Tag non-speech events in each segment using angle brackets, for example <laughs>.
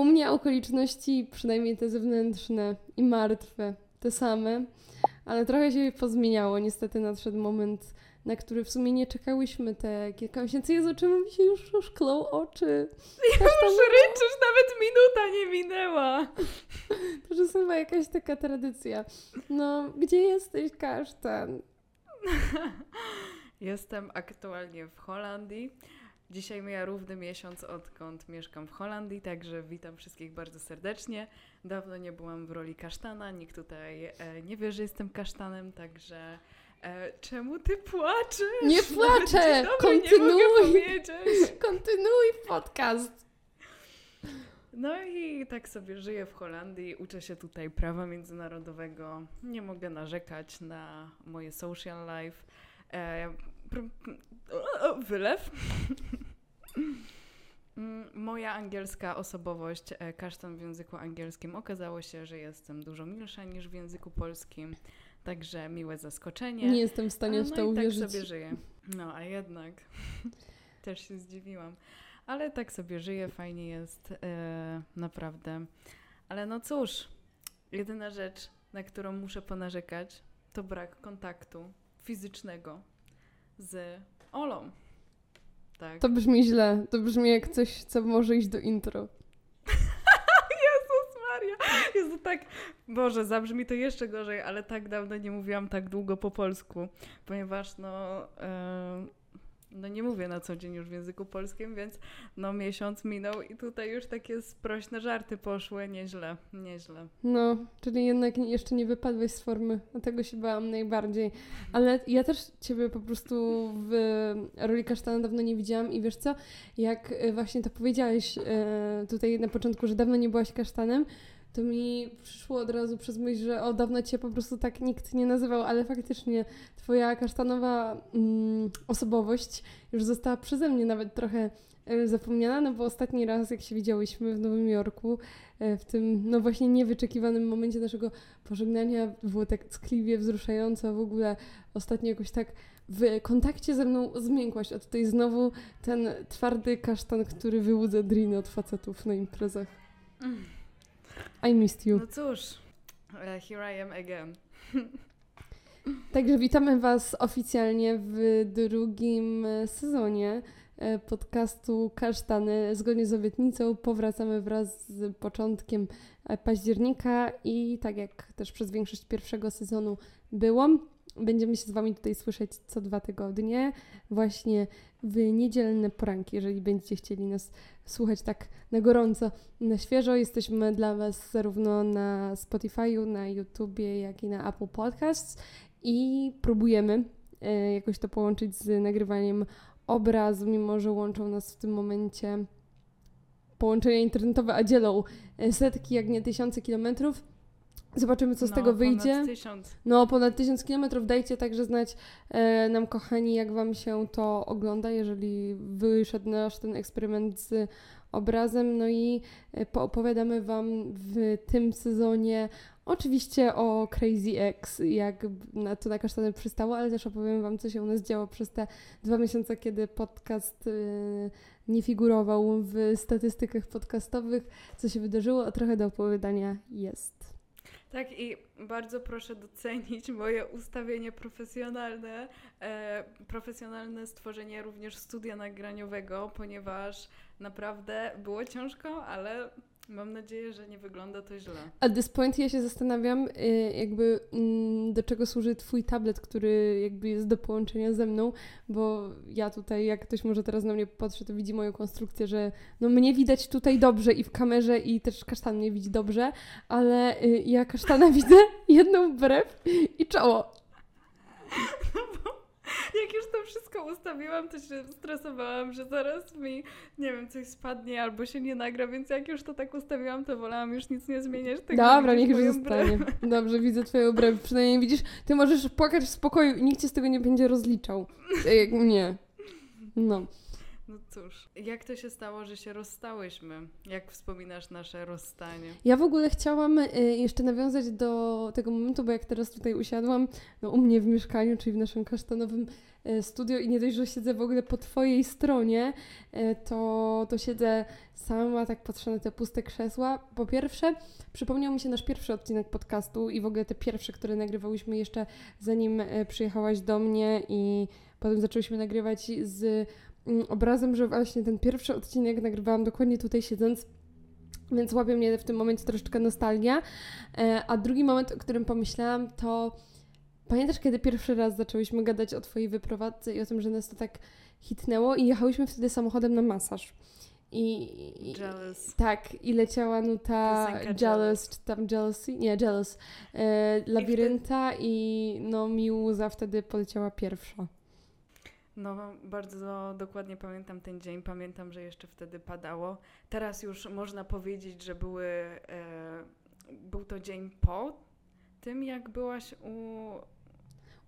U mnie okoliczności, przynajmniej te zewnętrzne i martwe, te same, ale trochę się pozmieniało. Niestety nadszedł moment, na który w sumie nie czekałyśmy te kilka miesięcy. Jezu, czemu mi się już szklą oczy? Już ryczysz, nawet minuta nie minęła. <laughs> To już jest chyba jakaś taka tradycja. No, gdzie jesteś, kasztan? <laughs> Jestem aktualnie w Holandii. Dzisiaj mija równy miesiąc, odkąd mieszkam w Holandii, także witam wszystkich bardzo serdecznie. Dawno nie byłam w roli kasztana, nikt tutaj e, nie wie, że jestem kasztanem, także e, czemu ty płaczesz? Nie płaczę! Kontynuuj! Nie. <laughs> Kontynuuj podcast! No i tak sobie żyję w Holandii, uczę się tutaj prawa międzynarodowego. Nie mogę narzekać na moje social life. E, wylew. <laughs> Mm, Moja angielska osobowość, e, kasztan w języku angielskim, okazało się, że jestem dużo milsza niż w języku polskim. Także miłe zaskoczenie. Nie jestem w stanie w no to i uwierzyć. tak sobie żyję. No, a jednak <laughs> też się zdziwiłam. Ale tak sobie żyję, fajnie jest, e, naprawdę. Ale no cóż, jedyna rzecz, na którą muszę ponarzekać, to brak kontaktu fizycznego z Olą. Tak. To brzmi źle. To brzmi jak coś, co może iść do intro. <laughs> Jezus Maria! Jezu, tak, Boże, zabrzmi to jeszcze gorzej, ale tak dawno nie mówiłam tak długo po polsku, ponieważ no, e, no nie mówię na co dzień już w języku polskim, więc no miesiąc minął i tutaj już takie sprośne żarty poszły, nieźle, nieźle. No, czyli jednak jeszcze nie wypadłeś z formy. A tego się bałam najbardziej. Ale ja też Ciebie po prostu w roli kasztana dawno nie widziałam i wiesz co, jak e, właśnie to powiedziałeś e, tutaj na początku, że dawno nie byłaś kasztanem, to mi przyszło od razu przez myśl, że o, dawno Cię po prostu tak nikt nie nazywał, ale faktycznie Twoja kasztanowa mm, osobowość już została przeze mnie nawet trochę e, zapomniana, no bo ostatni raz, jak się widziałyśmy w Nowym Jorku, e, w tym, no właśnie niewyczekiwanym momencie naszego pożegnania, było tak ckliwie, wzruszająco, w ogóle ostatnio jakoś tak w kontakcie ze mną zmiękłaś, a tutaj znowu ten twardy kasztan, który wyłudza driny od facetów na imprezach. I missed you. No cóż, e, here I am again. <laughs> Także witamy Was oficjalnie w drugim e, sezonie e, podcastu Kasztany. Zgodnie z obietnicą powracamy wraz z początkiem października i tak jak też przez większość pierwszego sezonu było, będziemy się z Wami tutaj słyszeć co dwa tygodnie, właśnie w niedzielne poranki, jeżeli będziecie chcieli nas słuchać tak na gorąco, na świeżo. Jesteśmy dla Was zarówno na Spotify'u, na YouTubie, jak i na Apple Podcasts i próbujemy e, jakoś to połączyć z nagrywaniem obrazu, mimo że łączą nas w tym momencie połączenia internetowe, a dzielą e, setki, jak nie tysiące kilometrów. Zobaczymy, co z no, tego ponad wyjdzie. Tysiąc. No, ponad tysiąc kilometrów. Dajcie także znać e, nam, kochani, jak Wam się to ogląda, jeżeli wyszedł nasz ten eksperyment z obrazem. No i e, poopowiadamy Wam w tym sezonie oczywiście o Crazy X, jak na to na kasztany przystało, ale też opowiem Wam, co się u nas działo przez te dwa miesiące, kiedy podcast e, nie figurował w statystykach podcastowych, co się wydarzyło, a trochę do opowiadania jest. Tak i bardzo proszę docenić moje ustawienie profesjonalne, e, profesjonalne stworzenie również studia nagraniowego, ponieważ naprawdę było ciężko, ale mam nadzieję, że nie wygląda to źle. At this point ja się zastanawiam, y, jakby mm, do czego służy Twój tablet, który jakby jest do połączenia ze mną, bo ja tutaj, jak ktoś może teraz na mnie patrzy, to widzi moją konstrukcję, że no mnie widać tutaj dobrze i w kamerze i też kasztan mnie widzi dobrze, ale y, ja kasztana <laughs> widzę jedną brew i czoło. No <laughs> jak już to wszystko ustawiłam, to się stresowałam, że zaraz mi, nie wiem, coś spadnie albo się nie nagra, więc jak już to tak ustawiłam, to wolałam już nic nie zmieniać. Tak Dobra, niech już zostanie. <laughs> Dobrze, widzę Twoją brew. Przynajmniej widzisz, Ty możesz płakać w spokoju i nikt Cię z tego nie będzie rozliczał. Tak jak mnie. No. No cóż, jak to się stało, że się rozstałyśmy? Jak wspominasz nasze rozstanie? Ja w ogóle chciałam y, jeszcze nawiązać do tego momentu, bo jak teraz tutaj usiadłam, no u mnie w mieszkaniu, czyli w naszym kasztanowym y, studio i nie dość, że siedzę w ogóle po twojej stronie, y, to, to siedzę sama, tak patrzę na te puste krzesła. Po pierwsze, przypomniał mi się nasz pierwszy odcinek podcastu i w ogóle te pierwsze, które nagrywałyśmy jeszcze zanim przyjechałaś do mnie i potem zaczęłyśmy nagrywać z obrazem, że właśnie ten pierwszy odcinek nagrywałam dokładnie tutaj siedząc więc łapie mnie w tym momencie troszeczkę nostalgia. E, a drugi moment, o którym pomyślałam, to pamiętasz, kiedy pierwszy raz zaczęłyśmy gadać o Twojej wyprowadzce i o tym, że nas to tak hitnęło i jechałyśmy wtedy samochodem na masaż. I, i tak, i leciała nuta Piosenka Jealous, czy tam Jealousy? Nie, Jealous. E, Labirynta i no mi łza wtedy poleciała pierwsza. No, bardzo dokładnie pamiętam ten dzień. Pamiętam, że jeszcze wtedy padało. Teraz już można powiedzieć, że były. E, był to dzień po tym, jak byłaś u.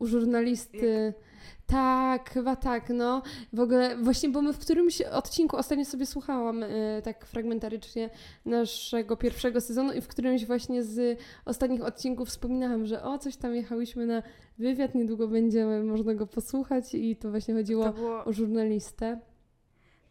U żurnalisty. Tak, chyba tak, no. W ogóle, właśnie, bo my w którymś odcinku ostatnio sobie słuchałam y, tak fragmentarycznie naszego pierwszego sezonu i w którymś właśnie z ostatnich odcinków wspominałam, że o, coś tam jechałyśmy na wywiad, niedługo będziemy, można go posłuchać i to właśnie chodziło To było, o żurnalistę.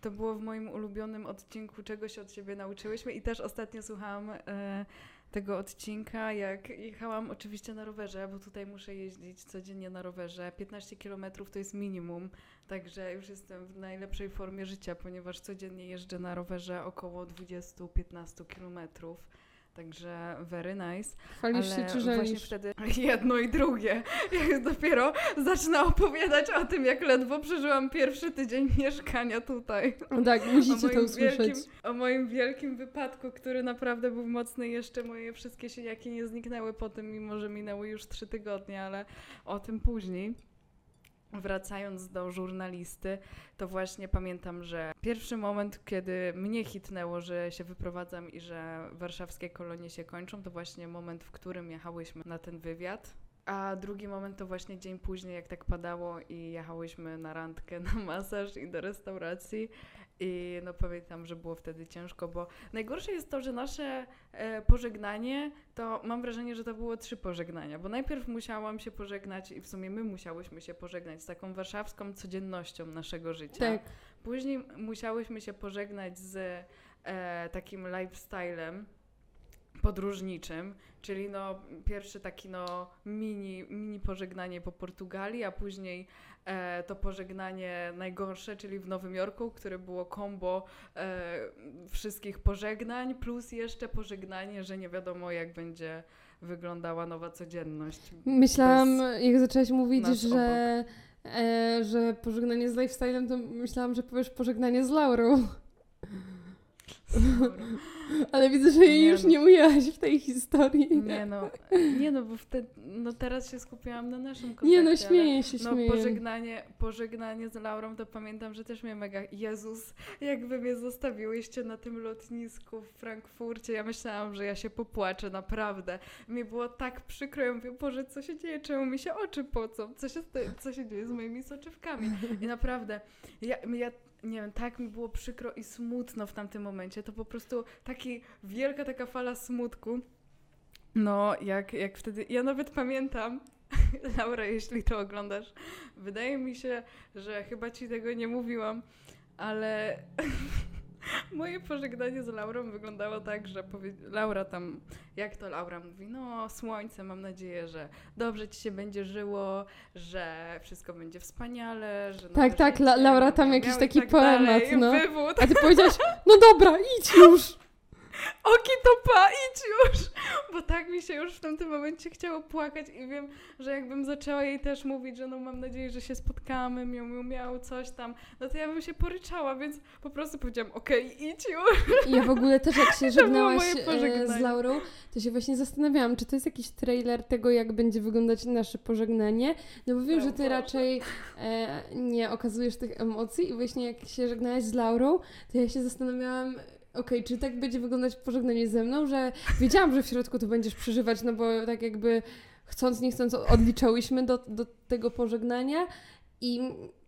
to było w moim ulubionym odcinku, czego się od siebie nauczyłyśmy. I też ostatnio słuchałam e, tego odcinka, jak jechałam oczywiście na rowerze, bo tutaj muszę jeździć codziennie na rowerze. 15 km to jest minimum, także już jestem w najlepszej formie życia, ponieważ codziennie jeżdżę na rowerze około 20-15 km. Także very nice. Chwalisz się Ale czy właśnie wtedy <laughs> jedno i drugie. Jak dopiero zacznę opowiadać o tym, jak ledwo przeżyłam pierwszy tydzień <laughs> mieszkania tutaj. No tak, musicie to usłyszeć. Wielkim, o moim wielkim wypadku, który naprawdę był mocny. Jeszcze moje wszystkie siniaki nie zniknęły po tym, mimo że minęły już trzy tygodnie, ale o tym później. Wracając do żurnalisty, to właśnie pamiętam, że pierwszy moment, kiedy mnie hitnęło, że się wyprowadzam i że warszawskie kolonie się kończą, to właśnie moment, w którym jechałyśmy na ten wywiad. A drugi moment to właśnie dzień później, jak tak padało i jechałyśmy na randkę, na masaż i do restauracji. I no pamiętam, że było wtedy ciężko, bo najgorsze jest to, że nasze e, pożegnanie, to mam wrażenie, że to było trzy pożegnania, bo najpierw musiałam się pożegnać i w sumie my musiałyśmy się pożegnać z taką warszawską codziennością naszego życia. Tak, Później musiałyśmy się pożegnać z e, takim lifestylem podróżniczym, czyli no pierwszy taki no mini, mini pożegnanie po Portugalii, a później e, to pożegnanie najgorsze, czyli w Nowym Jorku, które było kombo e, wszystkich pożegnań, plus jeszcze pożegnanie, że nie wiadomo jak będzie wyglądała nowa codzienność. myślałam, Bez jak zaczęłaś mówić, że, e, że pożegnanie z lifestylem, to myślałam, że powiesz pożegnanie z Laurą. <laughs> Ale widzę, że jej Nie już no. nie ujęłaś w tej historii. Nie no, nie no, bo wtedy, no teraz się skupiłam na naszym kontakcie. Nie no, śmieję się, No śmieję. pożegnanie, pożegnanie z Laurą to pamiętam, że też mnie mega... Jezus, jak wy mnie zostawiłyście na tym lotnisku w Frankfurcie. Ja myślałam, że ja się popłaczę, naprawdę. Mi było tak przykro. Ja mówię, Boże, co się dzieje? Czemu mi się oczy pocą? Co się, co się dzieje z moimi soczewkami? I naprawdę, ja, ja nie wiem, tak mi było przykro i smutno w tamtym momencie. To po prostu taki wielka taka fala smutku. No, jak, jak wtedy. Ja nawet pamiętam, <laughs> Laura, jeśli to oglądasz, wydaje mi się, że chyba ci tego nie mówiłam, ale <laughs> moje pożegnanie z Laurą wyglądało tak, że powie... Laura tam, jak to Laura mówi, no słońce, mam nadzieję, że dobrze ci się będzie żyło, że wszystko będzie wspaniale, że Tak, tak, La- Laura tam jakiś taki tak poemat, dalej, no. Wywód. A ty powiedziałaś, no dobra, idź już. Oki topa, idź już! Bo tak mi się już w tamtym momencie chciało płakać i wiem, że jakbym zaczęła jej też mówić, że no mam nadzieję, że się spotkamy, miał, miał, miał coś tam, no to ja bym się poryczała, więc po prostu powiedziałam, okej, idź już! Ja w ogóle też jak się <laughs> żegnałaś e, z. Laurą, to się właśnie zastanawiałam, czy to jest jakiś trailer tego, jak będzie wyglądać nasze pożegnanie, no bo wiem, że ty raczej e, nie okazujesz tych emocji i właśnie jak się żegnałaś z Laurą, to ja się zastanawiałam, okej, czy tak będzie wyglądać pożegnanie ze mną, że wiedziałam, że w środku to będziesz przeżywać, no bo tak jakby chcąc, nie chcąc odliczałyśmy do, do tego pożegnania i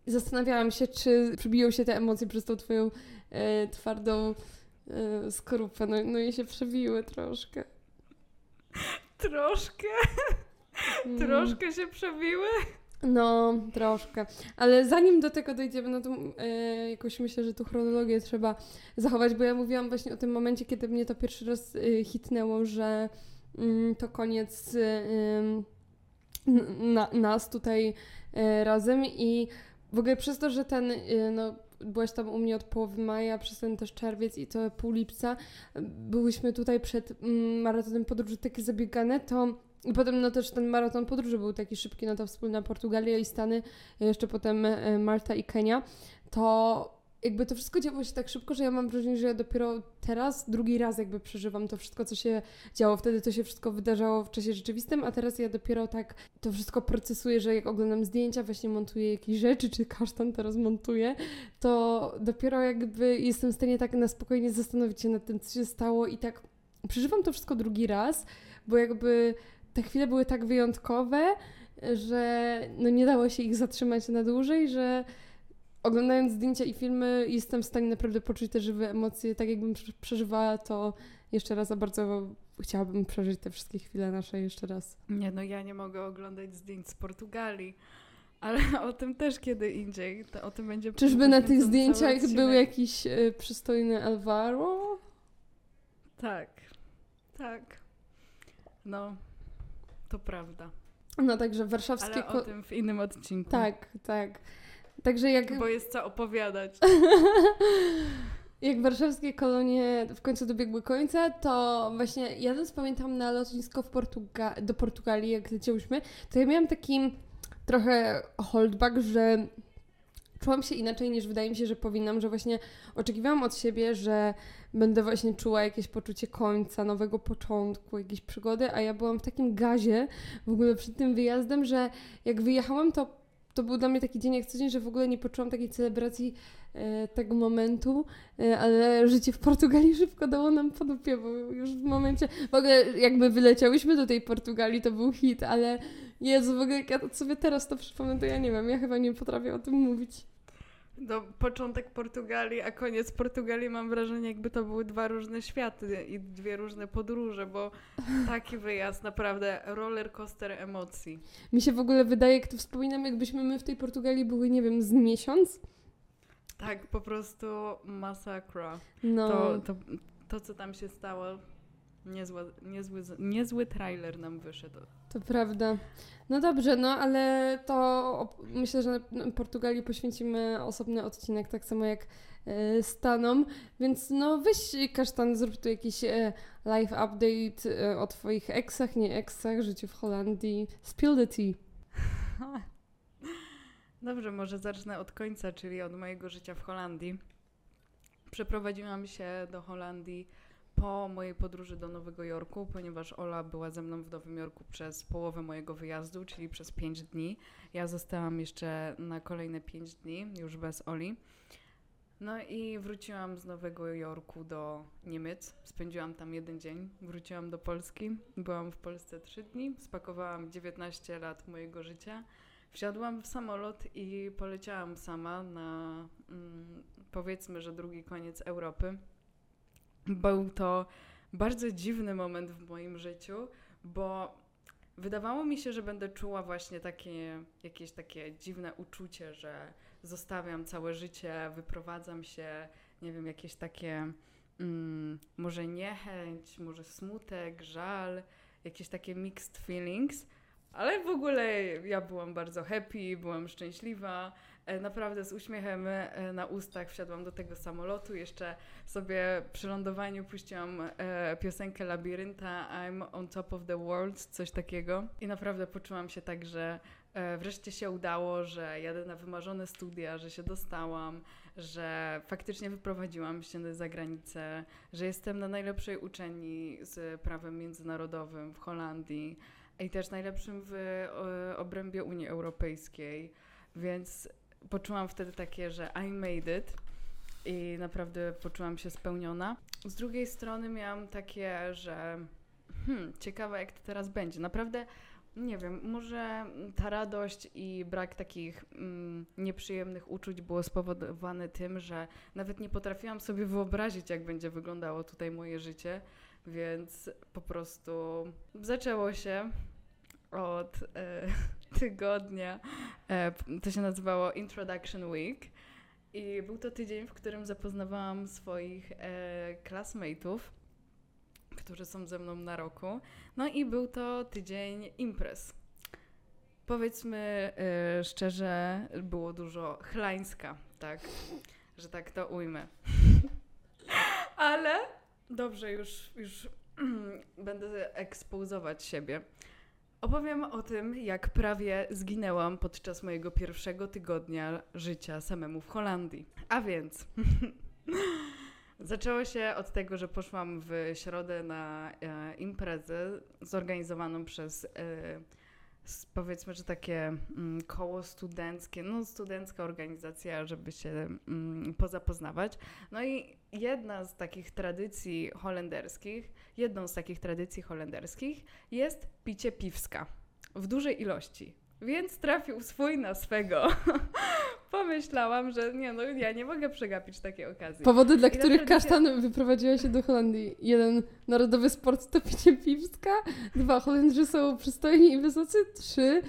zastanawiałam się, czy przebiją się te emocje przez tą twoją e, twardą e, skorupę. No, no i się przebiły troszkę. Troszkę? Mm. Troszkę się przebiły? No, troszkę. Ale zanim do tego dojdziemy, no to e, jakoś myślę, że tu chronologię trzeba zachować, bo ja mówiłam właśnie o tym momencie, kiedy mnie to pierwszy raz e, hitnęło, że mm, to koniec e, na, nas tutaj razem i w ogóle przez to, że ten, no byłaś tam u mnie od połowy maja, przez ten też czerwiec i to pół lipca, byłyśmy tutaj przed mm, maratonem podróży takie zabiegane, to i potem no też ten maraton podróży był taki szybki, no to wspólna Portugalia i Stany, jeszcze potem e, Malta i Kenia, to jakby to wszystko działo się tak szybko, że ja mam wrażenie, że ja dopiero teraz, drugi raz jakby przeżywam to wszystko, co się działo. Wtedy to się wszystko wydarzało w czasie rzeczywistym, a teraz ja dopiero tak to wszystko procesuję, że jak oglądam zdjęcia, właśnie montuję jakieś rzeczy, czy kasztan teraz montuje, to dopiero jakby jestem w stanie tak na spokojnie zastanowić się nad tym, co się stało i tak przeżywam to wszystko drugi raz, bo jakby te chwile były tak wyjątkowe, że no nie dało się ich zatrzymać na dłużej, że oglądając zdjęcia i filmy jestem w stanie naprawdę poczuć te żywe emocje, tak jakbym prze- przeżywała to jeszcze raz, a bardzo chciałabym przeżyć te wszystkie chwile nasze jeszcze raz. Nie, no ja nie mogę oglądać zdjęć z Portugalii. Ale <laughs> o tym też kiedy indziej. To, o tym będzie Czyżby na tych zdjęciach był jakiś e, przystojny Alvaro? Tak, tak. No, to prawda. No także warszawskie... Ale o tym w innym odcinku. Tak, tak. Także jak... Bo jest co opowiadać. <laughs> Jak warszawskie kolonie w końcu dobiegły końca, to właśnie jadąc pamiętam na lotnisko w Portuga- do Portugalii, jak leciałyśmy, to ja miałam taki trochę holdback, że czułam się inaczej niż wydaje mi się, że powinnam, że właśnie oczekiwałam od siebie, że będę właśnie czuła jakieś poczucie końca, nowego początku, jakiejś przygody, a ja byłam w takim gazie w ogóle przed tym wyjazdem, że jak wyjechałam, to to był dla mnie taki dzień jak co dzień, że w ogóle nie poczułam takiej celebracji e, tego momentu, e, ale życie w Portugalii <laughs> szybko dało nam po dupie, bo już w momencie, w ogóle jak my wyleciałyśmy do tej Portugalii, to był hit, ale Jezu, w ogóle jak ja sobie teraz to przypomnę, to ja nie wiem, ja chyba nie potrafię o tym mówić. Do początek Portugalii, a koniec Portugalii mam wrażenie, jakby to były dwa różne światy i dwie różne podróże, bo <laughs> taki wyjazd, naprawdę roller coaster emocji. Mi się w ogóle wydaje, jak to wspominam, jakbyśmy my w tej Portugalii były, nie wiem, z miesiąc. Tak, po prostu masakra. No, To, to, to co tam się stało, niezły, niezły, niezły trailer nam wyszedł. To prawda. No dobrze, no ale to myślę, że Portugalii poświęcimy osobny odcinek, tak samo jak e, Stanom, więc no weź Kasztan, zrób tu jakiś e, live update e, o twoich eksach, nie eksach, życiu w Holandii. Spill the tea. <laughs> Dobrze, może zacznę od końca, czyli od mojego życia w Holandii. Przeprowadziłam się do Holandii po mojej podróży do Nowego Jorku, ponieważ Ola była ze mną w Nowym Jorku przez połowę mojego wyjazdu, czyli przez 5 dni. Ja zostałam jeszcze na kolejne 5 dni, już bez Oli. No i wróciłam z Nowego Jorku do Niemiec. Spędziłam tam jeden dzień. Wróciłam do Polski. Byłam w Polsce 3 dni. Spakowałam 19 lat mojego życia. Wsiadłam w samolot i poleciałam sama na mm, powiedzmy, że drugi koniec Europy. Był to bardzo dziwny moment w moim życiu, bo wydawało mi się, że będę czuła właśnie takie jakieś takie dziwne uczucie, że zostawiam całe życie, wyprowadzam się, nie wiem, jakieś takie mm, może niechęć, może smutek, żal, jakieś takie mixed feelings. Ale w ogóle ja byłam bardzo happy, byłam szczęśliwa. E, Naprawdę z uśmiechem e, na ustach wsiadłam do tego samolotu. Jeszcze sobie przy lądowaniu puściłam e, piosenkę Labirynta I'm on top of the world, coś takiego. I naprawdę poczułam się tak, że wreszcie się udało, że jadę na wymarzone studia, że się dostałam, że faktycznie wyprowadziłam się za granicę, że jestem na najlepszej uczelni z prawem międzynarodowym w Holandii i też najlepszym w e, obrębie Unii Europejskiej, więc poczułam wtedy takie, że I made it i naprawdę poczułam się spełniona. Z drugiej strony miałam takie, że hmm, ciekawe jak to teraz będzie. Naprawdę nie wiem, może ta radość i brak takich mm, nieprzyjemnych uczuć było spowodowane tym, że nawet nie potrafiłam sobie wyobrazić, jak będzie wyglądało tutaj moje życie, więc po prostu zaczęło się od e, <laughs> tygodnia. E, to się nazywało Introduction Week. I był to tydzień, w którym zapoznawałam swoich e, którzy są ze mną na roku. No i był to tydzień imprez. Powiedzmy e, szczerze, było dużo chlańska, tak, że tak to ujmę. <laughs> Ale dobrze, już, już <clears throat> będę ekspozować siebie. Opowiem o tym, jak prawie zginęłam podczas mojego pierwszego tygodnia życia samemu w Holandii. A więc <laughs> zaczęło się od tego, że poszłam w środę na e, imprezę zorganizowaną przez e, powiedzmy, że takie mm, koło studenckie, no studencka organizacja, żeby się mm, pozapoznawać. No i jedna z takich tradycji holenderskich, jedną z takich tradycji holenderskich jest picie piwska w dużej ilości. Więc trafił swój na swego. <laughs> Pomyślałam, że nie no, ja nie mogę przegapić takiej okazji. Powody, dla I których kasztan wyprowadziła się do Holandii. Jeden, narodowy sport to picie piwska. Dwa, Holendrzy są przystojni i wysocy. Trzy,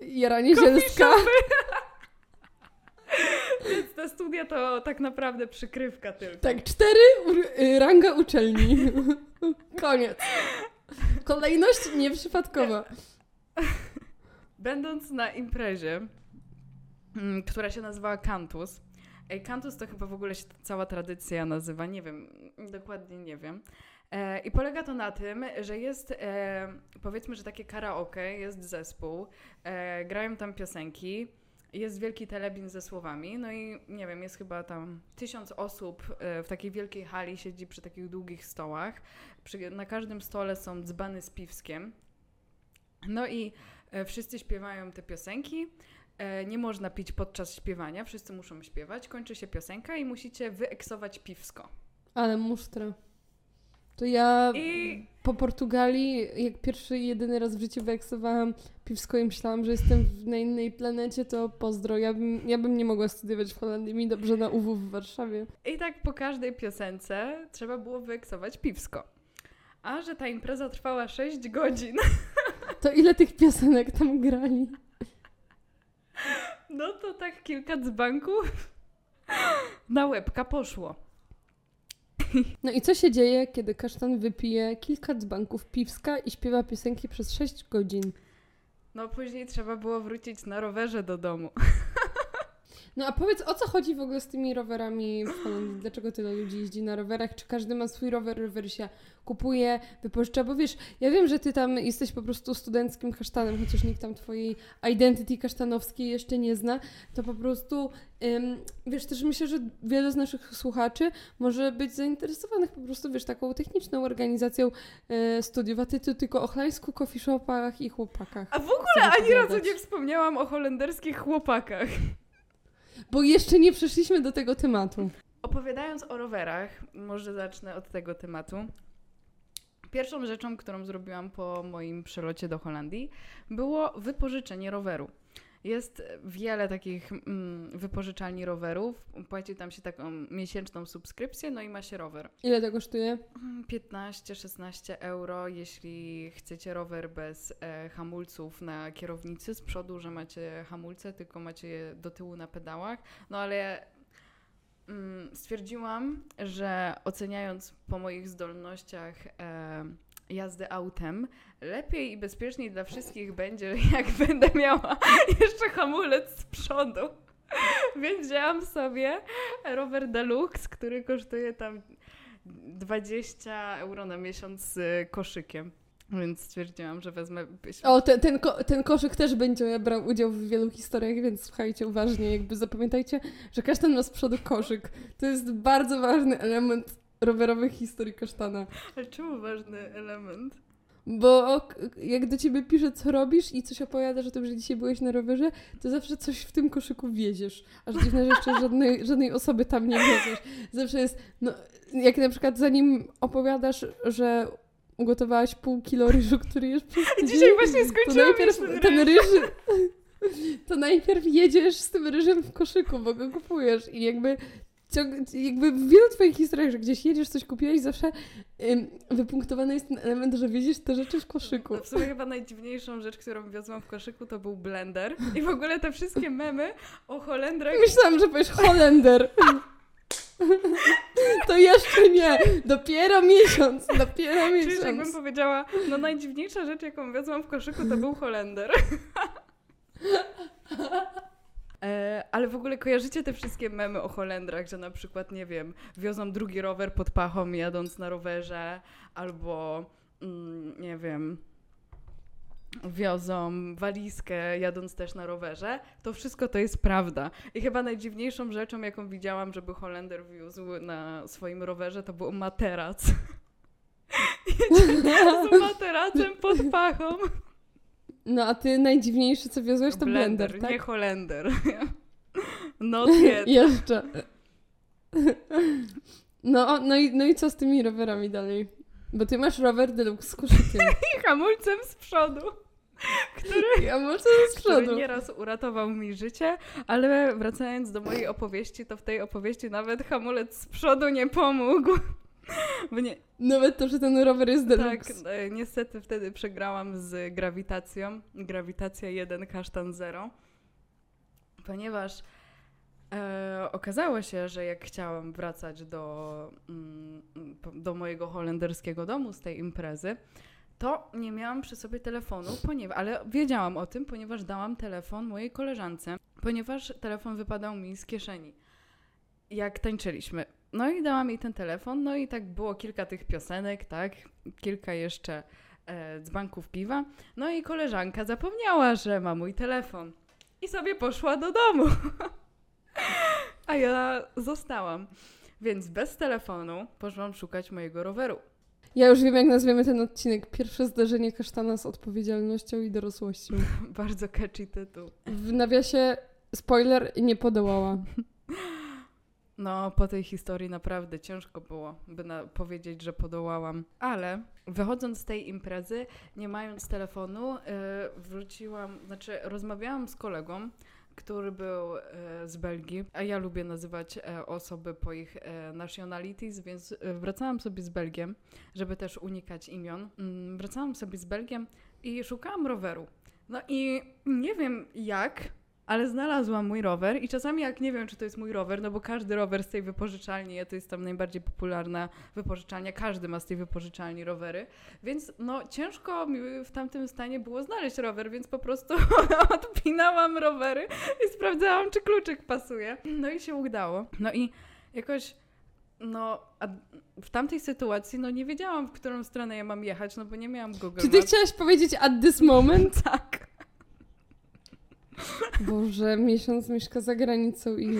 jaranie zielska. <laughs> <laughs> Więc te studia to tak naprawdę przykrywka tylko. Tak, cztery, y, ranga uczelni. <laughs> Koniec. Kolejność nieprzypadkowa. Będąc na imprezie, która się nazywała Cantus. Ej, Cantus to chyba w ogóle się cała tradycja nazywa, nie wiem, dokładnie nie wiem. E, I polega to na tym, że jest, e, powiedzmy, że takie karaoke, jest zespół, e, grają tam piosenki, jest wielki telebin ze słowami, no i nie wiem, jest chyba tam tysiąc osób e, w takiej wielkiej hali, siedzi przy takich długich stołach. Na każdym stole są dzbany z piwskiem. No i e, wszyscy śpiewają te piosenki. E, nie można pić podczas śpiewania, wszyscy muszą śpiewać. Kończy się piosenka i musicie wyeksować piwsko. Ale musztra. To ja I po Portugalii, jak pierwszy i jedyny raz w życiu wyeksowałam piwsko i myślałam, że jestem w- na innej planecie, to pozdro. Ja bym, ja bym nie mogła studiować w Holandii. Mi dobrze na UW w Warszawie. I tak po każdej piosence trzeba było wyeksować piwsko. A że ta impreza trwała 6 godzin, <laughs> To ile tych piosenek tam grali? no to tak kilka dzbanków na łebka poszło. No i co się dzieje, kiedy kasztan wypije kilka dzbanków piwska i śpiewa piosenki przez 6 godzin? No później trzeba było wrócić na rowerze do domu. No a powiedz, o co chodzi w ogóle z tymi rowerami w Holandii? Dlaczego tyle ludzi jeździ na rowerach? Czy każdy ma swój rower, rower się kupuje, wypożycza? Bo wiesz, ja wiem, że ty tam jesteś po prostu studenckim kasztanem, chociaż nikt tam twojej identity kasztanowskiej jeszcze nie zna, to po prostu, ym, wiesz, też myślę, że wiele z naszych słuchaczy może być zainteresowanych po prostu, wiesz, taką techniczną organizacją e, studiów, a ty tu tylko o chlańsku, coffee shopach i chłopakach. A w ogóle ani razu nie wspomniałam o holenderskich chłopakach. Bo jeszcze nie przeszliśmy do tego tematu. Opowiadając o rowerach, może zacznę od tego tematu. Pierwszą rzeczą, którą zrobiłam po moim przelocie do Holandii, było wypożyczenie roweru. Jest wiele takich mm, wypożyczalni rowerów. Płaci tam się taką miesięczną subskrypcję, no i ma się rower. Ile to kosztuje? 15-16 euro, jeśli chcecie rower bez e, hamulców na kierownicy z przodu, że macie hamulce, tylko macie je do tyłu na pedałach. No ale mm, stwierdziłam, że oceniając po moich zdolnościach e, jazdy autem, lepiej i bezpieczniej dla wszystkich będzie, <laughs> jak będę miała jeszcze hamulec z przodu. Więc wzięłam sobie rower Deluxe, który kosztuje tam 20 euro na miesiąc z koszykiem. Więc stwierdziłam, że wezmę. O, ten, ten, ko- ten koszyk też będzie brał udział w wielu historiach, więc słuchajcie uważnie, jakby zapamiętajcie, że kasztan ma z przodu koszyk. To jest bardzo ważny element rowerowych historii kasztana. Ale czemu ważny element? Bo k- jak do ciebie pisze, co robisz i coś opowiadasz o tym, że dzisiaj byłeś na rowerze, to zawsze coś w tym koszyku wieziesz. Aż dziwne, że jeszcze żadnej, żadnej osoby tam nie wieziesz. Zawsze jest, no, jak na przykład zanim opowiadasz, że ugotowałaś pół kilo ryżu, który jest przez tydzień, Dzisiaj właśnie to skończyłam najpierw ten ten ryż. To najpierw jedziesz z tym ryżem w koszyku, bo go kupujesz i jakby jakby w wielu twoich historiach, że gdzieś jedziesz, coś kupiłeś, zawsze ym, wypunktowany jest ten element, że wiedziesz te rzeczy w koszyku. No w sumie chyba najdziwniejszą rzecz, którą wiozłam w koszyku, to był blender. I w ogóle te wszystkie memy o Holendrach Myślałam, że powiesz Holender. <laughs> To jeszcze nie. Dopiero miesiąc. Dopiero Czyli jakbym miesiąc. powiedziała, no najdziwniejsza rzecz, jaką wiozłam w koszyku, to był Holender. <laughs> E, ale w ogóle kojarzycie te wszystkie memy o Holendrach, że na przykład, nie wiem, wiozą drugi rower pod pachą jadąc na rowerze, albo mm, nie wiem, wiozą walizkę jadąc też na rowerze, to wszystko to jest prawda. I chyba najdziwniejszą rzeczą, jaką widziałam, żeby Holender wiózł na swoim rowerze, to był materac. <laughs> Jedzie <laughs> z materacem pod pachą. No a ty najdziwniejsze, co wiozłeś, to blender, tak? nie Holender. <laughs> <laughs> Yet. Jeszcze. No, no, i, no i co z tymi rowerami dalej? Bo ty masz rower deluxe z koszykiem. <laughs> I hamulcem z przodu, który, Ja może z który przodu. nieraz uratował mi życie, ale wracając do mojej opowieści, to w tej opowieści nawet hamulec z przodu nie pomógł. Bo nie, Nawet to, że ten rower jest tak, deluxe. e, niestety wtedy przegrałam z grawitacją. Grawitacja 1, kasztan 0. Ponieważ e, okazało się, że jak chciałam wracać do, mm, do mojego holenderskiego domu z tej imprezy, to nie miałam przy sobie telefonu, ponieważ, ale wiedziałam o tym, ponieważ dałam telefon mojej koleżance, ponieważ telefon wypadał mi z kieszeni, jak tańczyliśmy. No i dałam jej ten telefon, no i tak było kilka tych piosenek, tak, kilka jeszcze e, dzbanków piwa, no i koleżanka zapomniała, że ma mój telefon i sobie poszła do domu. <laughs> A ja zostałam. Więc bez telefonu poszłam szukać mojego roweru. Ja już wiem, jak nazwiemy ten odcinek. Pierwsze zdarzenie kasztana z odpowiedzialnością i dorosłością. <laughs> Bardzo catchy tytuł. W nawiasie, spoiler, nie podołała. <laughs> No, po tej historii naprawdę ciężko było, by na- powiedzieć, że podołałam. Ale wychodząc z tej imprezy, nie mając telefonu, y, wróciłam, znaczy rozmawiałam z kolegą, który był e, z Belgii, a ja lubię nazywać e, osoby po ich e, nationalities, więc e, wracałam sobie z Belgiem, żeby też unikać imion. Mm, Wracałam sobie z Belgiem i szukałam roweru. No i nie wiem jak, ale znalazłam mój rower i czasami jak nie wiem, czy to jest mój rower, no bo każdy rower z tej wypożyczalni, to jest tam najbardziej popularna wypożyczalnia, każdy ma z tej wypożyczalni rowery, więc no ciężko mi w tamtym stanie było znaleźć rower, więc po prostu <laughs> odpinałam rowery i sprawdzałam, czy kluczyk pasuje. No i się udało. No i jakoś no, w tamtej sytuacji, no nie wiedziałam, w którą stronę ja mam jechać, no bo nie miałam Google Czy ty Maps. chciałaś powiedzieć at this moment? <laughs> Tak. Boże, miesiąc mieszka za granicą i...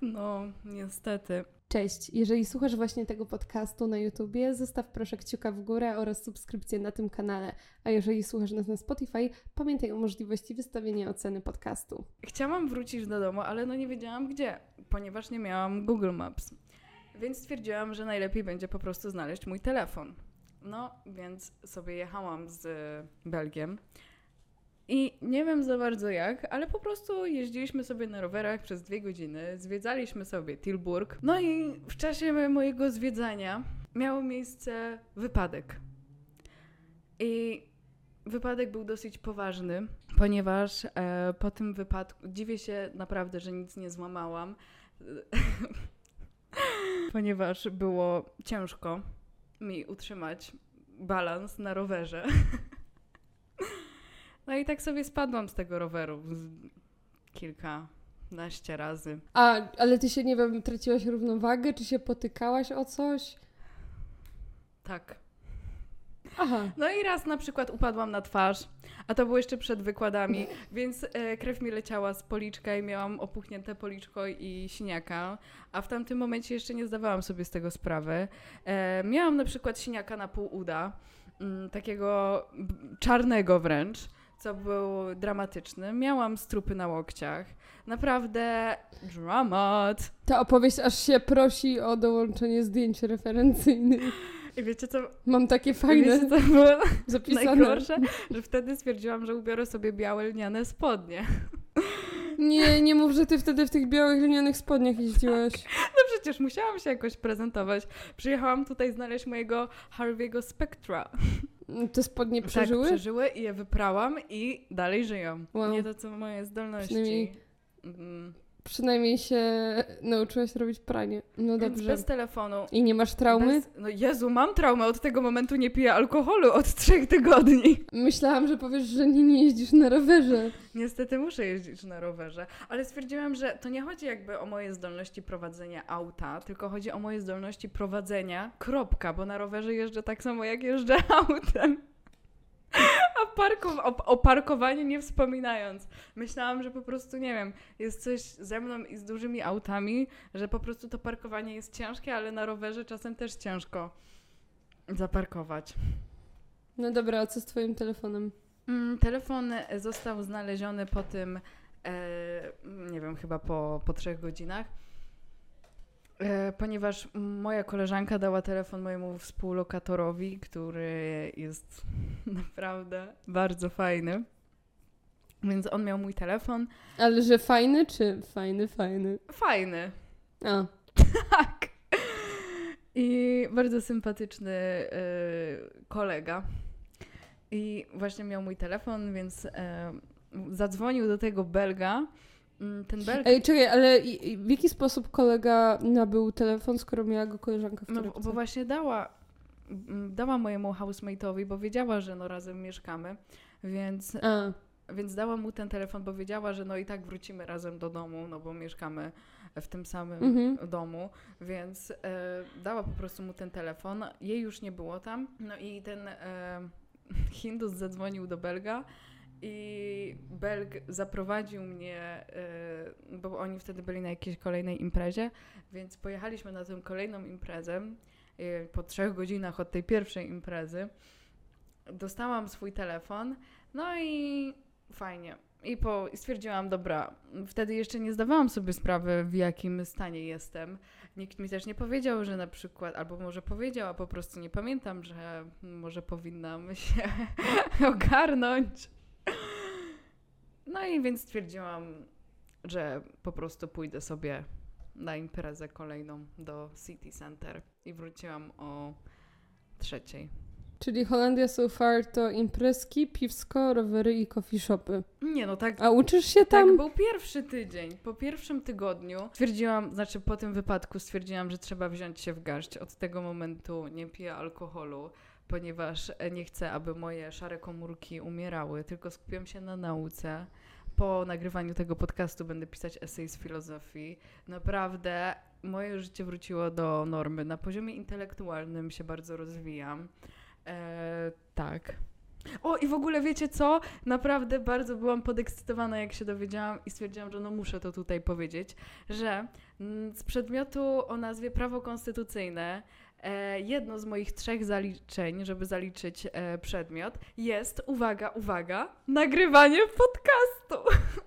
No, niestety. Cześć, jeżeli słuchasz właśnie tego podcastu na YouTubie, zostaw proszę kciuka w górę oraz subskrypcję na tym kanale. A jeżeli słuchasz nas na Spotify, pamiętaj o możliwości wystawienia oceny podcastu. Chciałam wrócić do domu, ale no nie wiedziałam gdzie, ponieważ nie miałam Google Maps. Więc stwierdziłam, że najlepiej będzie po prostu znaleźć mój telefon. No, więc sobie jechałam z Belgiem. I nie wiem za bardzo jak, ale po prostu jeździliśmy sobie na rowerach przez dwie godziny, zwiedzaliśmy sobie Tilburg. No i w czasie mojego zwiedzania miał miejsce wypadek. I wypadek był dosyć poważny, ponieważ e, po tym wypadku dziwię się naprawdę, że nic nie złamałam, <laughs> ponieważ było ciężko mi utrzymać balans na rowerze. <laughs> No i tak sobie spadłam z tego roweru z kilkanaście razy. A, ale ty się, nie wiem, traciłaś równowagę, czy się potykałaś o coś? Tak. Aha. No i raz na przykład upadłam na twarz, a to było jeszcze przed wykładami, <laughs> więc e, krew mi leciała z policzka i miałam opuchnięte policzko i siniaka, a w tamtym momencie jeszcze nie zdawałam sobie z tego sprawy. E, miałam na przykład siniaka na pół uda, mm, takiego czarnego wręcz, co był dramatyczny. Miałam strupy na łokciach. Naprawdę dramat. Ta opowieść aż się prosi o dołączenie zdjęć referencyjnych. I wiecie co? Mam takie fajne Wiecie, co było <laughs> zapisane. najgorsze? Że wtedy stwierdziłam, że ubiorę sobie białe lniane spodnie. Nie, nie mów, że ty wtedy w tych białych lnianych spodniach jeździłaś. No przecież musiałam się jakoś prezentować. Przyjechałam tutaj znaleźć mojego Harvey'ego Spectra. Te spodnie przeżyły? Tak, przeżyły i je wyprałam i dalej żyją. Wow. Nie to, co moje zdolności. Przynajmniej- Mm. Przynajmniej się nauczyłaś robić pranie. No Więc dobrze. bez telefonu. I nie masz traumy? Bez, no Jezu, mam traumę. Od tego momentu nie piję alkoholu od trzech tygodni. Myślałam, że powiesz, że nie, nie jeździsz na rowerze. Niestety muszę jeździć na rowerze, ale stwierdziłam, że to nie chodzi jakby o moje zdolności prowadzenia auta, tylko chodzi o moje zdolności prowadzenia, kropka, bo na rowerze jeżdżę tak samo jak jeżdżę <laughs> autem. A parkow- o, o parkowaniu nie wspominając. Myślałam, że po prostu, nie wiem, jest coś ze mną i z dużymi autami, że po prostu to parkowanie jest ciężkie, ale na rowerze czasem też ciężko zaparkować. No dobra, a co z twoim telefonem? Mm, Telefon został znaleziony po tym, e, nie wiem, chyba po, po trzech godzinach, ponieważ moja koleżanka dała telefon mojemu współlokatorowi, który jest <laughs> naprawdę bardzo fajny. Więc on miał mój telefon. Ale że fajny, czy fajny, fajny? Fajny, A, <laughs> tak. I bardzo sympatyczny e, kolega. I właśnie miał mój telefon, więc e, zadzwonił do tego Belga. Mm, Ten Belg Ej, czekaj, ale w jaki sposób kolega nabył telefon, skoro miała go koleżanka w No, torebce? bo właśnie dała, mm, dała mojemu housemate'owi, bo wiedziała, że no razem mieszkamy, więc, A, więc dała mu ten telefon, bo wiedziała, że no i tak wrócimy razem do domu, no bo mieszkamy w tym samym mhm. domu, więc e, dała po prostu mu ten telefon. Jej już nie było tam, no i ten e, <laughs> Hindus zadzwonił do Belga i Belg zaprowadził mnie, e, bo oni wtedy byli na jakiejś kolejnej imprezie, więc pojechaliśmy na tę kolejną imprezę. E, po trzech godzinach od tej pierwszej imprezy dostałam swój telefon, no i fajnie. I, po, I stwierdziłam, dobra, wtedy jeszcze nie zdawałam sobie sprawy, w jakim stanie jestem. Nikt mi też nie powiedział, że na przykład, albo może powiedział, a po prostu nie pamiętam, że może powinnam się <laughs> ogarnąć. No i więc stwierdziłam, że po prostu pójdę sobie na imprezę kolejną do City Center i wróciłam o trzeciej. Czyli Holandia so far to imprezki, piwsko, rowery i coffee shopy. Nie no, tak A uczysz się tam? Tak, był pierwszy tydzień. Po pierwszym tygodniu stwierdziłam, znaczy po tym wypadku stwierdziłam, że trzeba wziąć się w garść. Od tego momentu nie piję alkoholu, ponieważ nie chcę, aby moje szare komórki umierały, tylko skupiam się na nauce. Po nagrywaniu tego podcastu będę pisać esej z filozofii. Naprawdę moje życie wróciło do normy. Na poziomie intelektualnym się bardzo rozwijam. E, tak. O, i w ogóle wiecie co? Naprawdę bardzo byłam podekscytowana, jak się dowiedziałam i stwierdziłam, że no muszę to tutaj powiedzieć, że mm, z przedmiotu o nazwie prawo konstytucyjne jedno z moich trzech zaliczeń, żeby zaliczyć e, przedmiot, jest, uwaga, uwaga, nagrywanie podcastu. <laughs>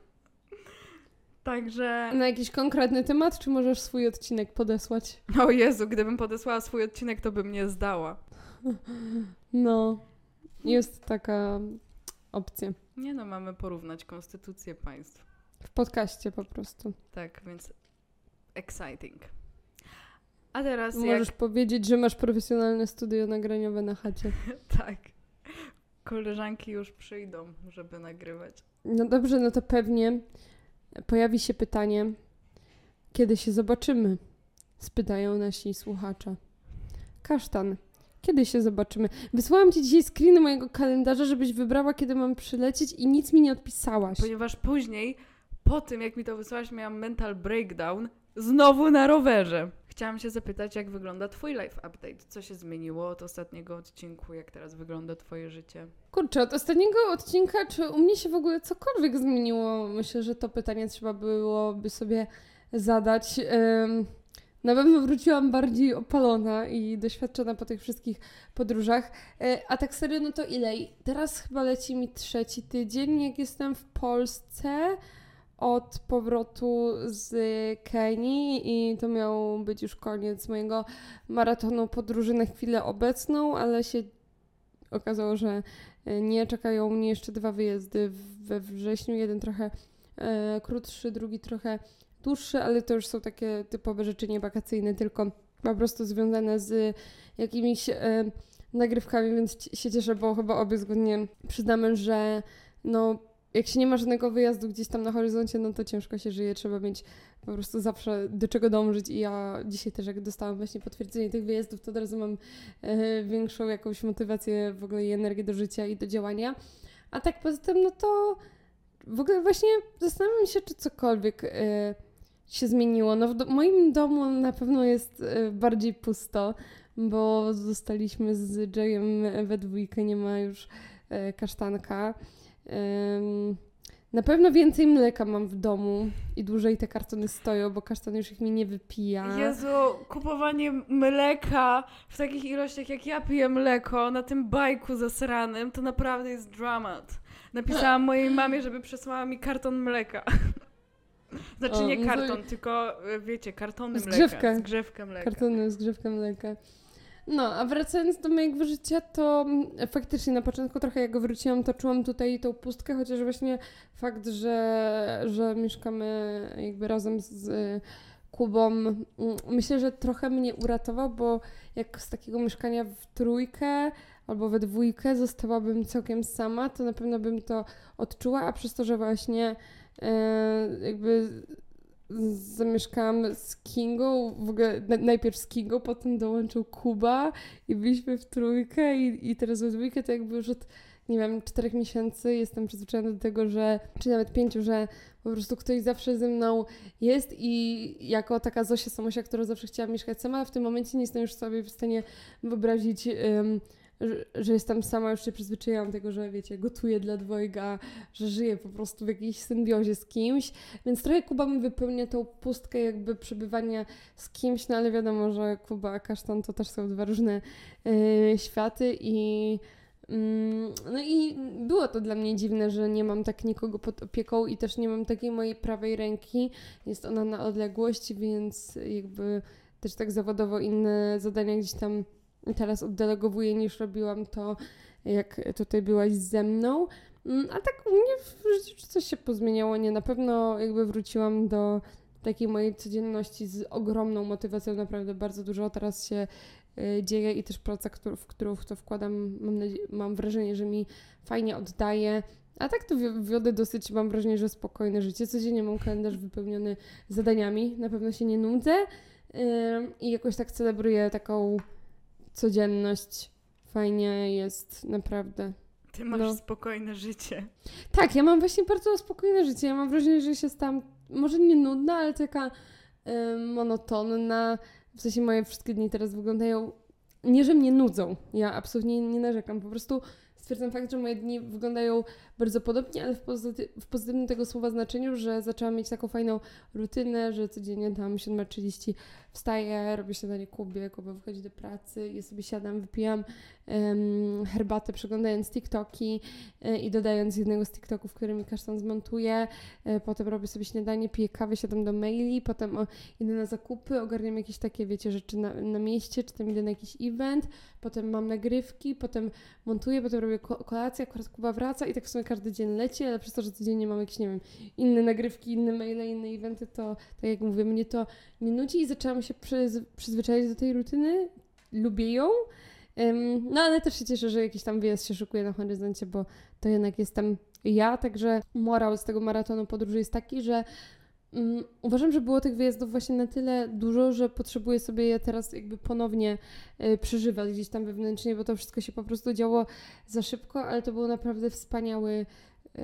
Także, Na jakiś konkretny temat, czy możesz swój odcinek podesłać? o Jezu, gdybym podesłała swój odcinek, to bym nie zdała. <laughs> No, jest taka opcja. Nie no, mamy porównać konstytucję państw. W podcaście po prostu. Tak, więc exciting. A teraz Możesz jak... powiedzieć, że masz profesjonalne studio nagraniowe na chacie. <laughs> Tak. Koleżanki już przyjdą, żeby nagrywać. No dobrze, no to pewnie pojawi się pytanie, kiedy się zobaczymy? Spytają nasi słuchacze. Kasztan, kiedy się zobaczymy? Wysłałam ci dzisiaj screeny mojego kalendarza, żebyś wybrała, kiedy mam przylecieć i nic mi nie odpisałaś. Ponieważ później, po tym jak mi to wysłałaś, miałam mental breakdown znowu na rowerze. Chciałam się zapytać, jak wygląda Twój life update? Co się zmieniło od ostatniego odcinku? Jak teraz wygląda Twoje życie? Kurczę, od ostatniego odcinka, czy u mnie się w ogóle cokolwiek zmieniło? Myślę, że to pytanie trzeba byłoby sobie zadać. Na pewno wróciłam bardziej opalona i doświadczona po tych wszystkich podróżach. E, A tak serio, no to ile? Teraz chyba leci mi trzeci tydzień, jak jestem w Polsce. Od powrotu z Kenii i to miał być już koniec mojego maratonu podróży na chwilę obecną, ale się okazało, że e, nie czekają mnie jeszcze dwa wyjazdy we wrześniu. Jeden trochę e, krótszy, drugi trochę dłuższy, ale to już są takie typowe rzeczy nie wakacyjne, tylko po prostu związane z jakimiś e, nagrywkami, więc się cieszę, bo chyba obie zgodnie przyznamy, że no jak się nie ma żadnego wyjazdu gdzieś tam na horyzoncie, no to ciężko się żyje, trzeba mieć po prostu zawsze do czego dążyć i ja dzisiaj też jak dostałam właśnie potwierdzenie tych wyjazdów, to od razu mam e, większą jakąś motywację w ogóle i energię do życia i do działania. A tak poza tym, no to w ogóle właśnie zastanawiam się, czy cokolwiek e, się zmieniło. No w do moim domu na pewno jest e, bardziej pusto, bo zostaliśmy z Jayem we dwójkę, nie ma już e, kasztanka. Na pewno więcej mleka mam w domu i dłużej te kartony stoją, bo kasztan już ich mi nie wypija. Jezu, kupowanie mleka w takich ilościach, jak ja piję mleko na tym bajku zasranym, to naprawdę jest dramat. Napisałam <laughs> mojej mamie, żeby przesłała mi karton mleka. <laughs> Znaczy nie no karton, tylko e, wiecie, kartony zgrzewkę. mleka. Zgrzewkę mleka. Kartony, zgrzewkę mleka. No, a wracając do mojego życia, to mm, faktycznie na początku trochę jak wróciłam, to czułam tutaj tą pustkę, chociaż właśnie fakt, że, że mieszkamy jakby razem z Kubą, mm, myślę, że trochę mnie uratował, bo jak z takiego mieszkania w trójkę albo we dwójkę zostałabym całkiem sama, to na pewno bym to odczuła, a przez to, że właśnie e, jakby zamieszkałam z Kingą, w ogóle najpierw z Kingą, potem dołączył Kuba i byliśmy w trójkę i, i teraz we dwójkę to jakby już od, nie wiem, czterech miesięcy jestem przyzwyczajona do tego, że, czy nawet pięciu, że po prostu ktoś zawsze ze mną jest i jako taka Zosia Samosia, która zawsze chciała mieszkać sama, w tym momencie nie jestem już sobie w stanie wyobrazić um, że, jestem sama, już się przyzwyczaiłam tego, że wiecie, gotuję dla dwojga, że żyję po prostu w jakiejś symbiozie z kimś, więc trochę Kuba mi wypełnia tą pustkę jakby przebywania z kimś, no ale wiadomo, że Kuba a Kasztan to też są dwa różne yy, światy i mm, no i było to dla mnie dziwne, że nie mam tak nikogo pod opieką i też nie mam takiej mojej prawej ręki. Jest ona na odległość, więc jakby też tak zawodowo inne zadania gdzieś tam teraz oddelegowuję niż robiłam to, jak tutaj byłaś ze mną. Mm, a tak u mnie w życiu coś się pozmieniało, nie? Na pewno jakby wróciłam do takiej mojej codzienności z ogromną motywacją, naprawdę bardzo dużo teraz się y, dzieje i też praca, w którą w to wkładam, mam, mam wrażenie, że mi fajnie oddaje. A tak to wiodę dosyć, mam wrażenie, że spokojne życie. Codziennie mam kalendarz wypełniony zadaniami, na pewno się nie nudzę i jakoś tak celebruję taką codzienność. Fajnie jest, naprawdę. Ty masz no. spokojne życie. Tak, ja mam właśnie bardzo spokojne życie. Ja mam wrażenie, że się stałam może nie nudna, ale taka y, monotonna. W sensie moje wszystkie dni teraz wyglądają nie, że mnie nudzą. Ja absolutnie nie narzekam. Po prostu stwierdzam fakt, że moje dni wyglądają bardzo podobnie, ale w, pozyty w pozytywnym tego słowa znaczeniu, że zaczęłam mieć taką fajną rutynę, że codziennie tam 7.30 wstaję, robię śniadanie Kubie, Kuba wychodzi do pracy, ja sobie siadam, wypijam um, herbatę, przeglądając TikToki y, i dodając jednego z TikToków, który mi kasztan zmontuje, y, potem robię sobie śniadanie, piję kawę, siadam do maili, potem o, idę na zakupy, ogarniam jakieś takie, wiecie, rzeczy na, na mieście, czy tam idę na jakiś event, potem mam nagrywki, potem montuję, potem robię kolację, akurat Kuba wraca i tak w sumie każdy dzień leci, ale przez to, że codziennie mam jakieś, nie wiem, inne nagrywki, inne maile, inne eventy, to tak jak mówię, mnie to nie nudzi i zaczęłam się przyz przyzwyczaić do tej rutyny. Lubię ją. Um, no ale też się cieszę, że jakiś tam wyjazd się szykuje na horyzoncie, bo to jednak jestem ja, także morał z tego maratonu podróży jest taki, że um, uważam, że było tych wyjazdów właśnie na tyle dużo, że potrzebuję sobie je teraz jakby ponownie y, przeżywać gdzieś tam wewnętrznie, bo to wszystko się po prostu działo za szybko, ale to był naprawdę wspaniały y,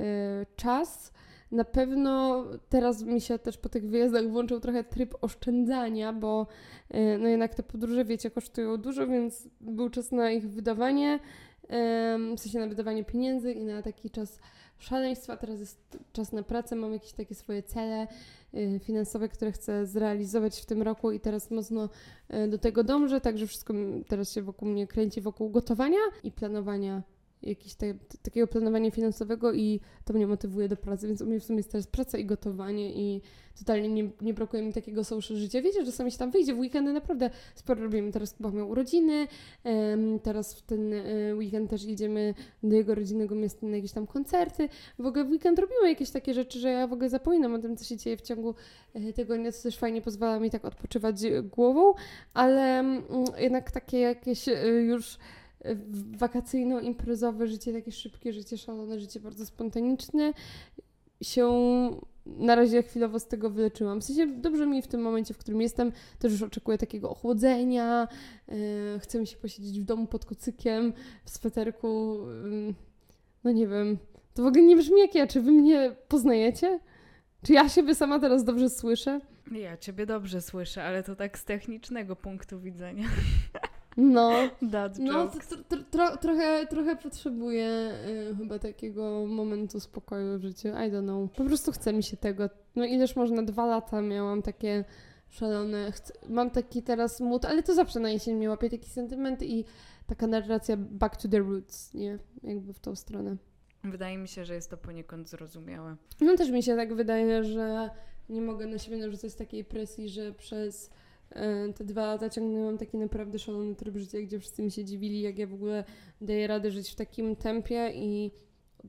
czas. Na pewno teraz mi się też po tych wyjazdach włączył trochę tryb oszczędzania, bo e, no jednak te podróże, wiecie, kosztują dużo, więc był czas na ich wydawanie, w sensie na wydawanie pieniędzy i na taki czas szaleństwa. Teraz jest czas na pracę, mam jakieś takie swoje cele e, finansowe, które chcę zrealizować w tym roku i teraz mocno e, do tego dążę, także wszystko teraz się wokół mnie kręci wokół gotowania i planowania jakiegoś te, takiego planowania finansowego i to mnie motywuje do pracy, więc u mnie w sumie jest teraz praca i gotowanie i totalnie nie, nie brakuje mi takiego social życia. Wiecie, że czasami się tam wyjdzie, w weekendy naprawdę sporo robimy. Teraz Kuba miał urodziny, teraz w ten e, weekend też jedziemy do jego rodzinnego miasta na jakieś tam koncerty. W ogóle w weekend robimy jakieś takie rzeczy, że ja w ogóle zapominam o tym, co się dzieje w ciągu e, tygodnia, co też fajnie pozwala mi tak odpoczywać e, głową, ale mm, jednak takie jakieś już wakacyjno-imprezowe życie, takie szybkie życie, szalone życie, bardzo spontaniczne się na razie chwilowo z tego wyleczyłam. W sensie dobrze mi w tym momencie, w którym jestem, też już oczekuję takiego ochłodzenia, yy, chcę mi się posiedzieć w domu pod kocykiem, w sweterku, yy, no nie wiem, to w ogóle nie brzmi jak ja, czy wy mnie poznajecie? Czy ja siebie sama teraz dobrze słyszę? Ja ciebie dobrze słyszę, ale to tak z technicznego punktu widzenia. <laughs> No, That no tro, tro, trochę, trochę potrzebuję y, chyba takiego momentu spokoju w życiu. I don't know. Po prostu chce mi się tego. No ileż można, dwa lata miałam takie szalone. Chcę, mam taki teraz mood, ale to zawsze na jesień mnie łapie taki sentyment i taka narracja back to the roots, nie? Jakby w tą stronę. Wydaje mi się, że jest to poniekąd zrozumiałe. No też mi się tak wydaje, że nie mogę na siebie narzucać takiej presji, że przez te dwa lata ciągnęłam taki naprawdę szalony tryb życia, gdzie wszyscy mi się dziwili, jak ja w ogóle daję radę żyć w takim tempie i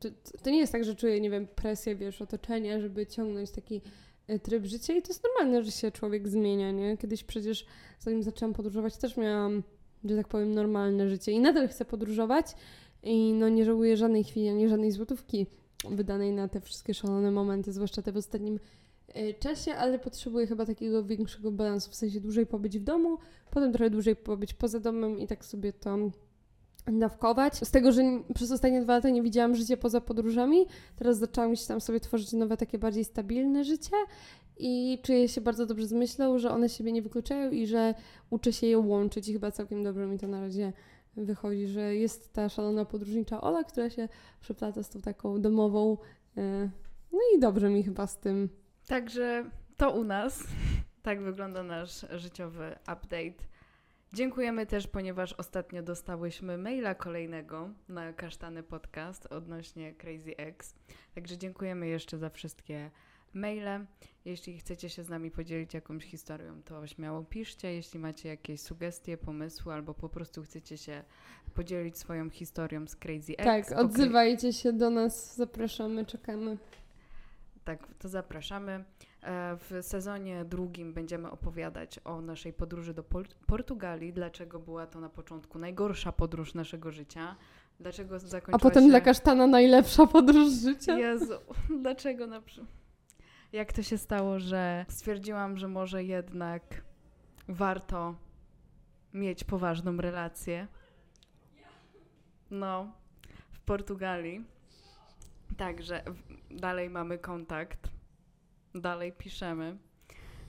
to, to nie jest tak, że czuję, nie wiem, presję, wiesz, otoczenia, żeby ciągnąć taki e, tryb życia i to jest normalne, że się człowiek zmienia, nie? Kiedyś przecież, zanim zaczęłam podróżować, też miałam, że tak powiem, normalne życie i nadal chcę podróżować i no nie żałuję żadnej chwili, ani żadnej złotówki wydanej na te wszystkie szalone momenty, zwłaszcza te w ostatnim e, czasie, ale potrzebuję chyba takiego większego balansu, w sensie dłużej pobyć w domu, potem trochę dłużej pobyć poza domem i tak sobie to dawkować. Z tego, że przez ostatnie dwa lata nie widziałam życia poza podróżami, teraz zaczęłam gdzieś tam sobie tworzyć nowe, takie bardziej stabilne życie i czuję się bardzo dobrze z myślą, że one siebie nie wykluczają i że uczę się je łączyć i chyba całkiem dobrze mi to na razie wychodzi, że jest ta szalona podróżnicza Ola, która się przeplata z tą taką domową. e, No i dobrze mi chyba z tym. Także to u nas. Tak wygląda nasz życiowy update. Dziękujemy też, ponieważ ostatnio dostałyśmy maila kolejnego na Kasztany Podcast odnośnie Crazy X. Także dziękujemy jeszcze za wszystkie maile. Jeśli chcecie się z nami podzielić jakąś historią, to śmiało piszcie. Jeśli macie jakieś sugestie, pomysły albo po prostu chcecie się podzielić swoją historią z Crazy X. Tak, odzywajcie się do nas, zapraszamy, czekamy. Tak, to zapraszamy. E, W sezonie drugim będziemy opowiadać o naszej podróży do Portugalii, dlaczego była to na początku najgorsza podróż naszego życia, dlaczego zakończyła A potem się... dla kasztana najlepsza podróż życia. Jezu, <laughs> dlaczego na przy... Jak to się stało, że stwierdziłam, że może jednak warto mieć poważną relację? No, w Portugalii. Także dalej mamy kontakt, dalej piszemy,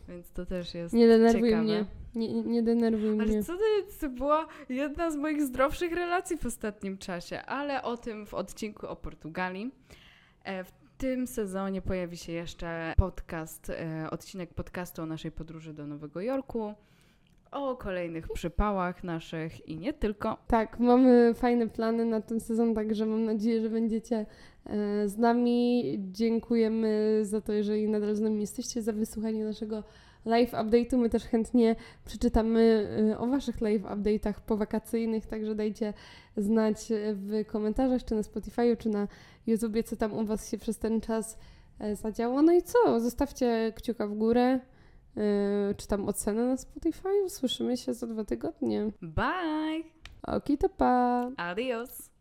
więc to też jest Nie denerwuj ciekawe. mnie. Nie, nie, denerwuj mnie. Ale co to, to była jedna z moich zdrowszych relacji w ostatnim czasie, ale o tym w odcinku o Portugalii. E, W tym sezonie pojawi się jeszcze podcast, e, odcinek podcastu o naszej podróży do Nowego Jorku, o kolejnych przypałach naszych i nie tylko. Tak, mamy fajne plany na ten sezon, także mam nadzieję, że będziecie e, z nami. Dziękujemy za to, jeżeli nadal z nami jesteście, za wysłuchanie naszego live update'u. My też chętnie przeczytamy e, o Waszych live update'ach powakacyjnych, także dajcie znać w komentarzach, czy na Spotify'u, czy na YouTubie, co tam u Was się przez ten czas e, zadziało. No i co? Zostawcie kciuka w górę, e, czy tam ocenę na Spotify'u. Słyszymy się za dwa tygodnie. Bye! Oki to pa! Adios!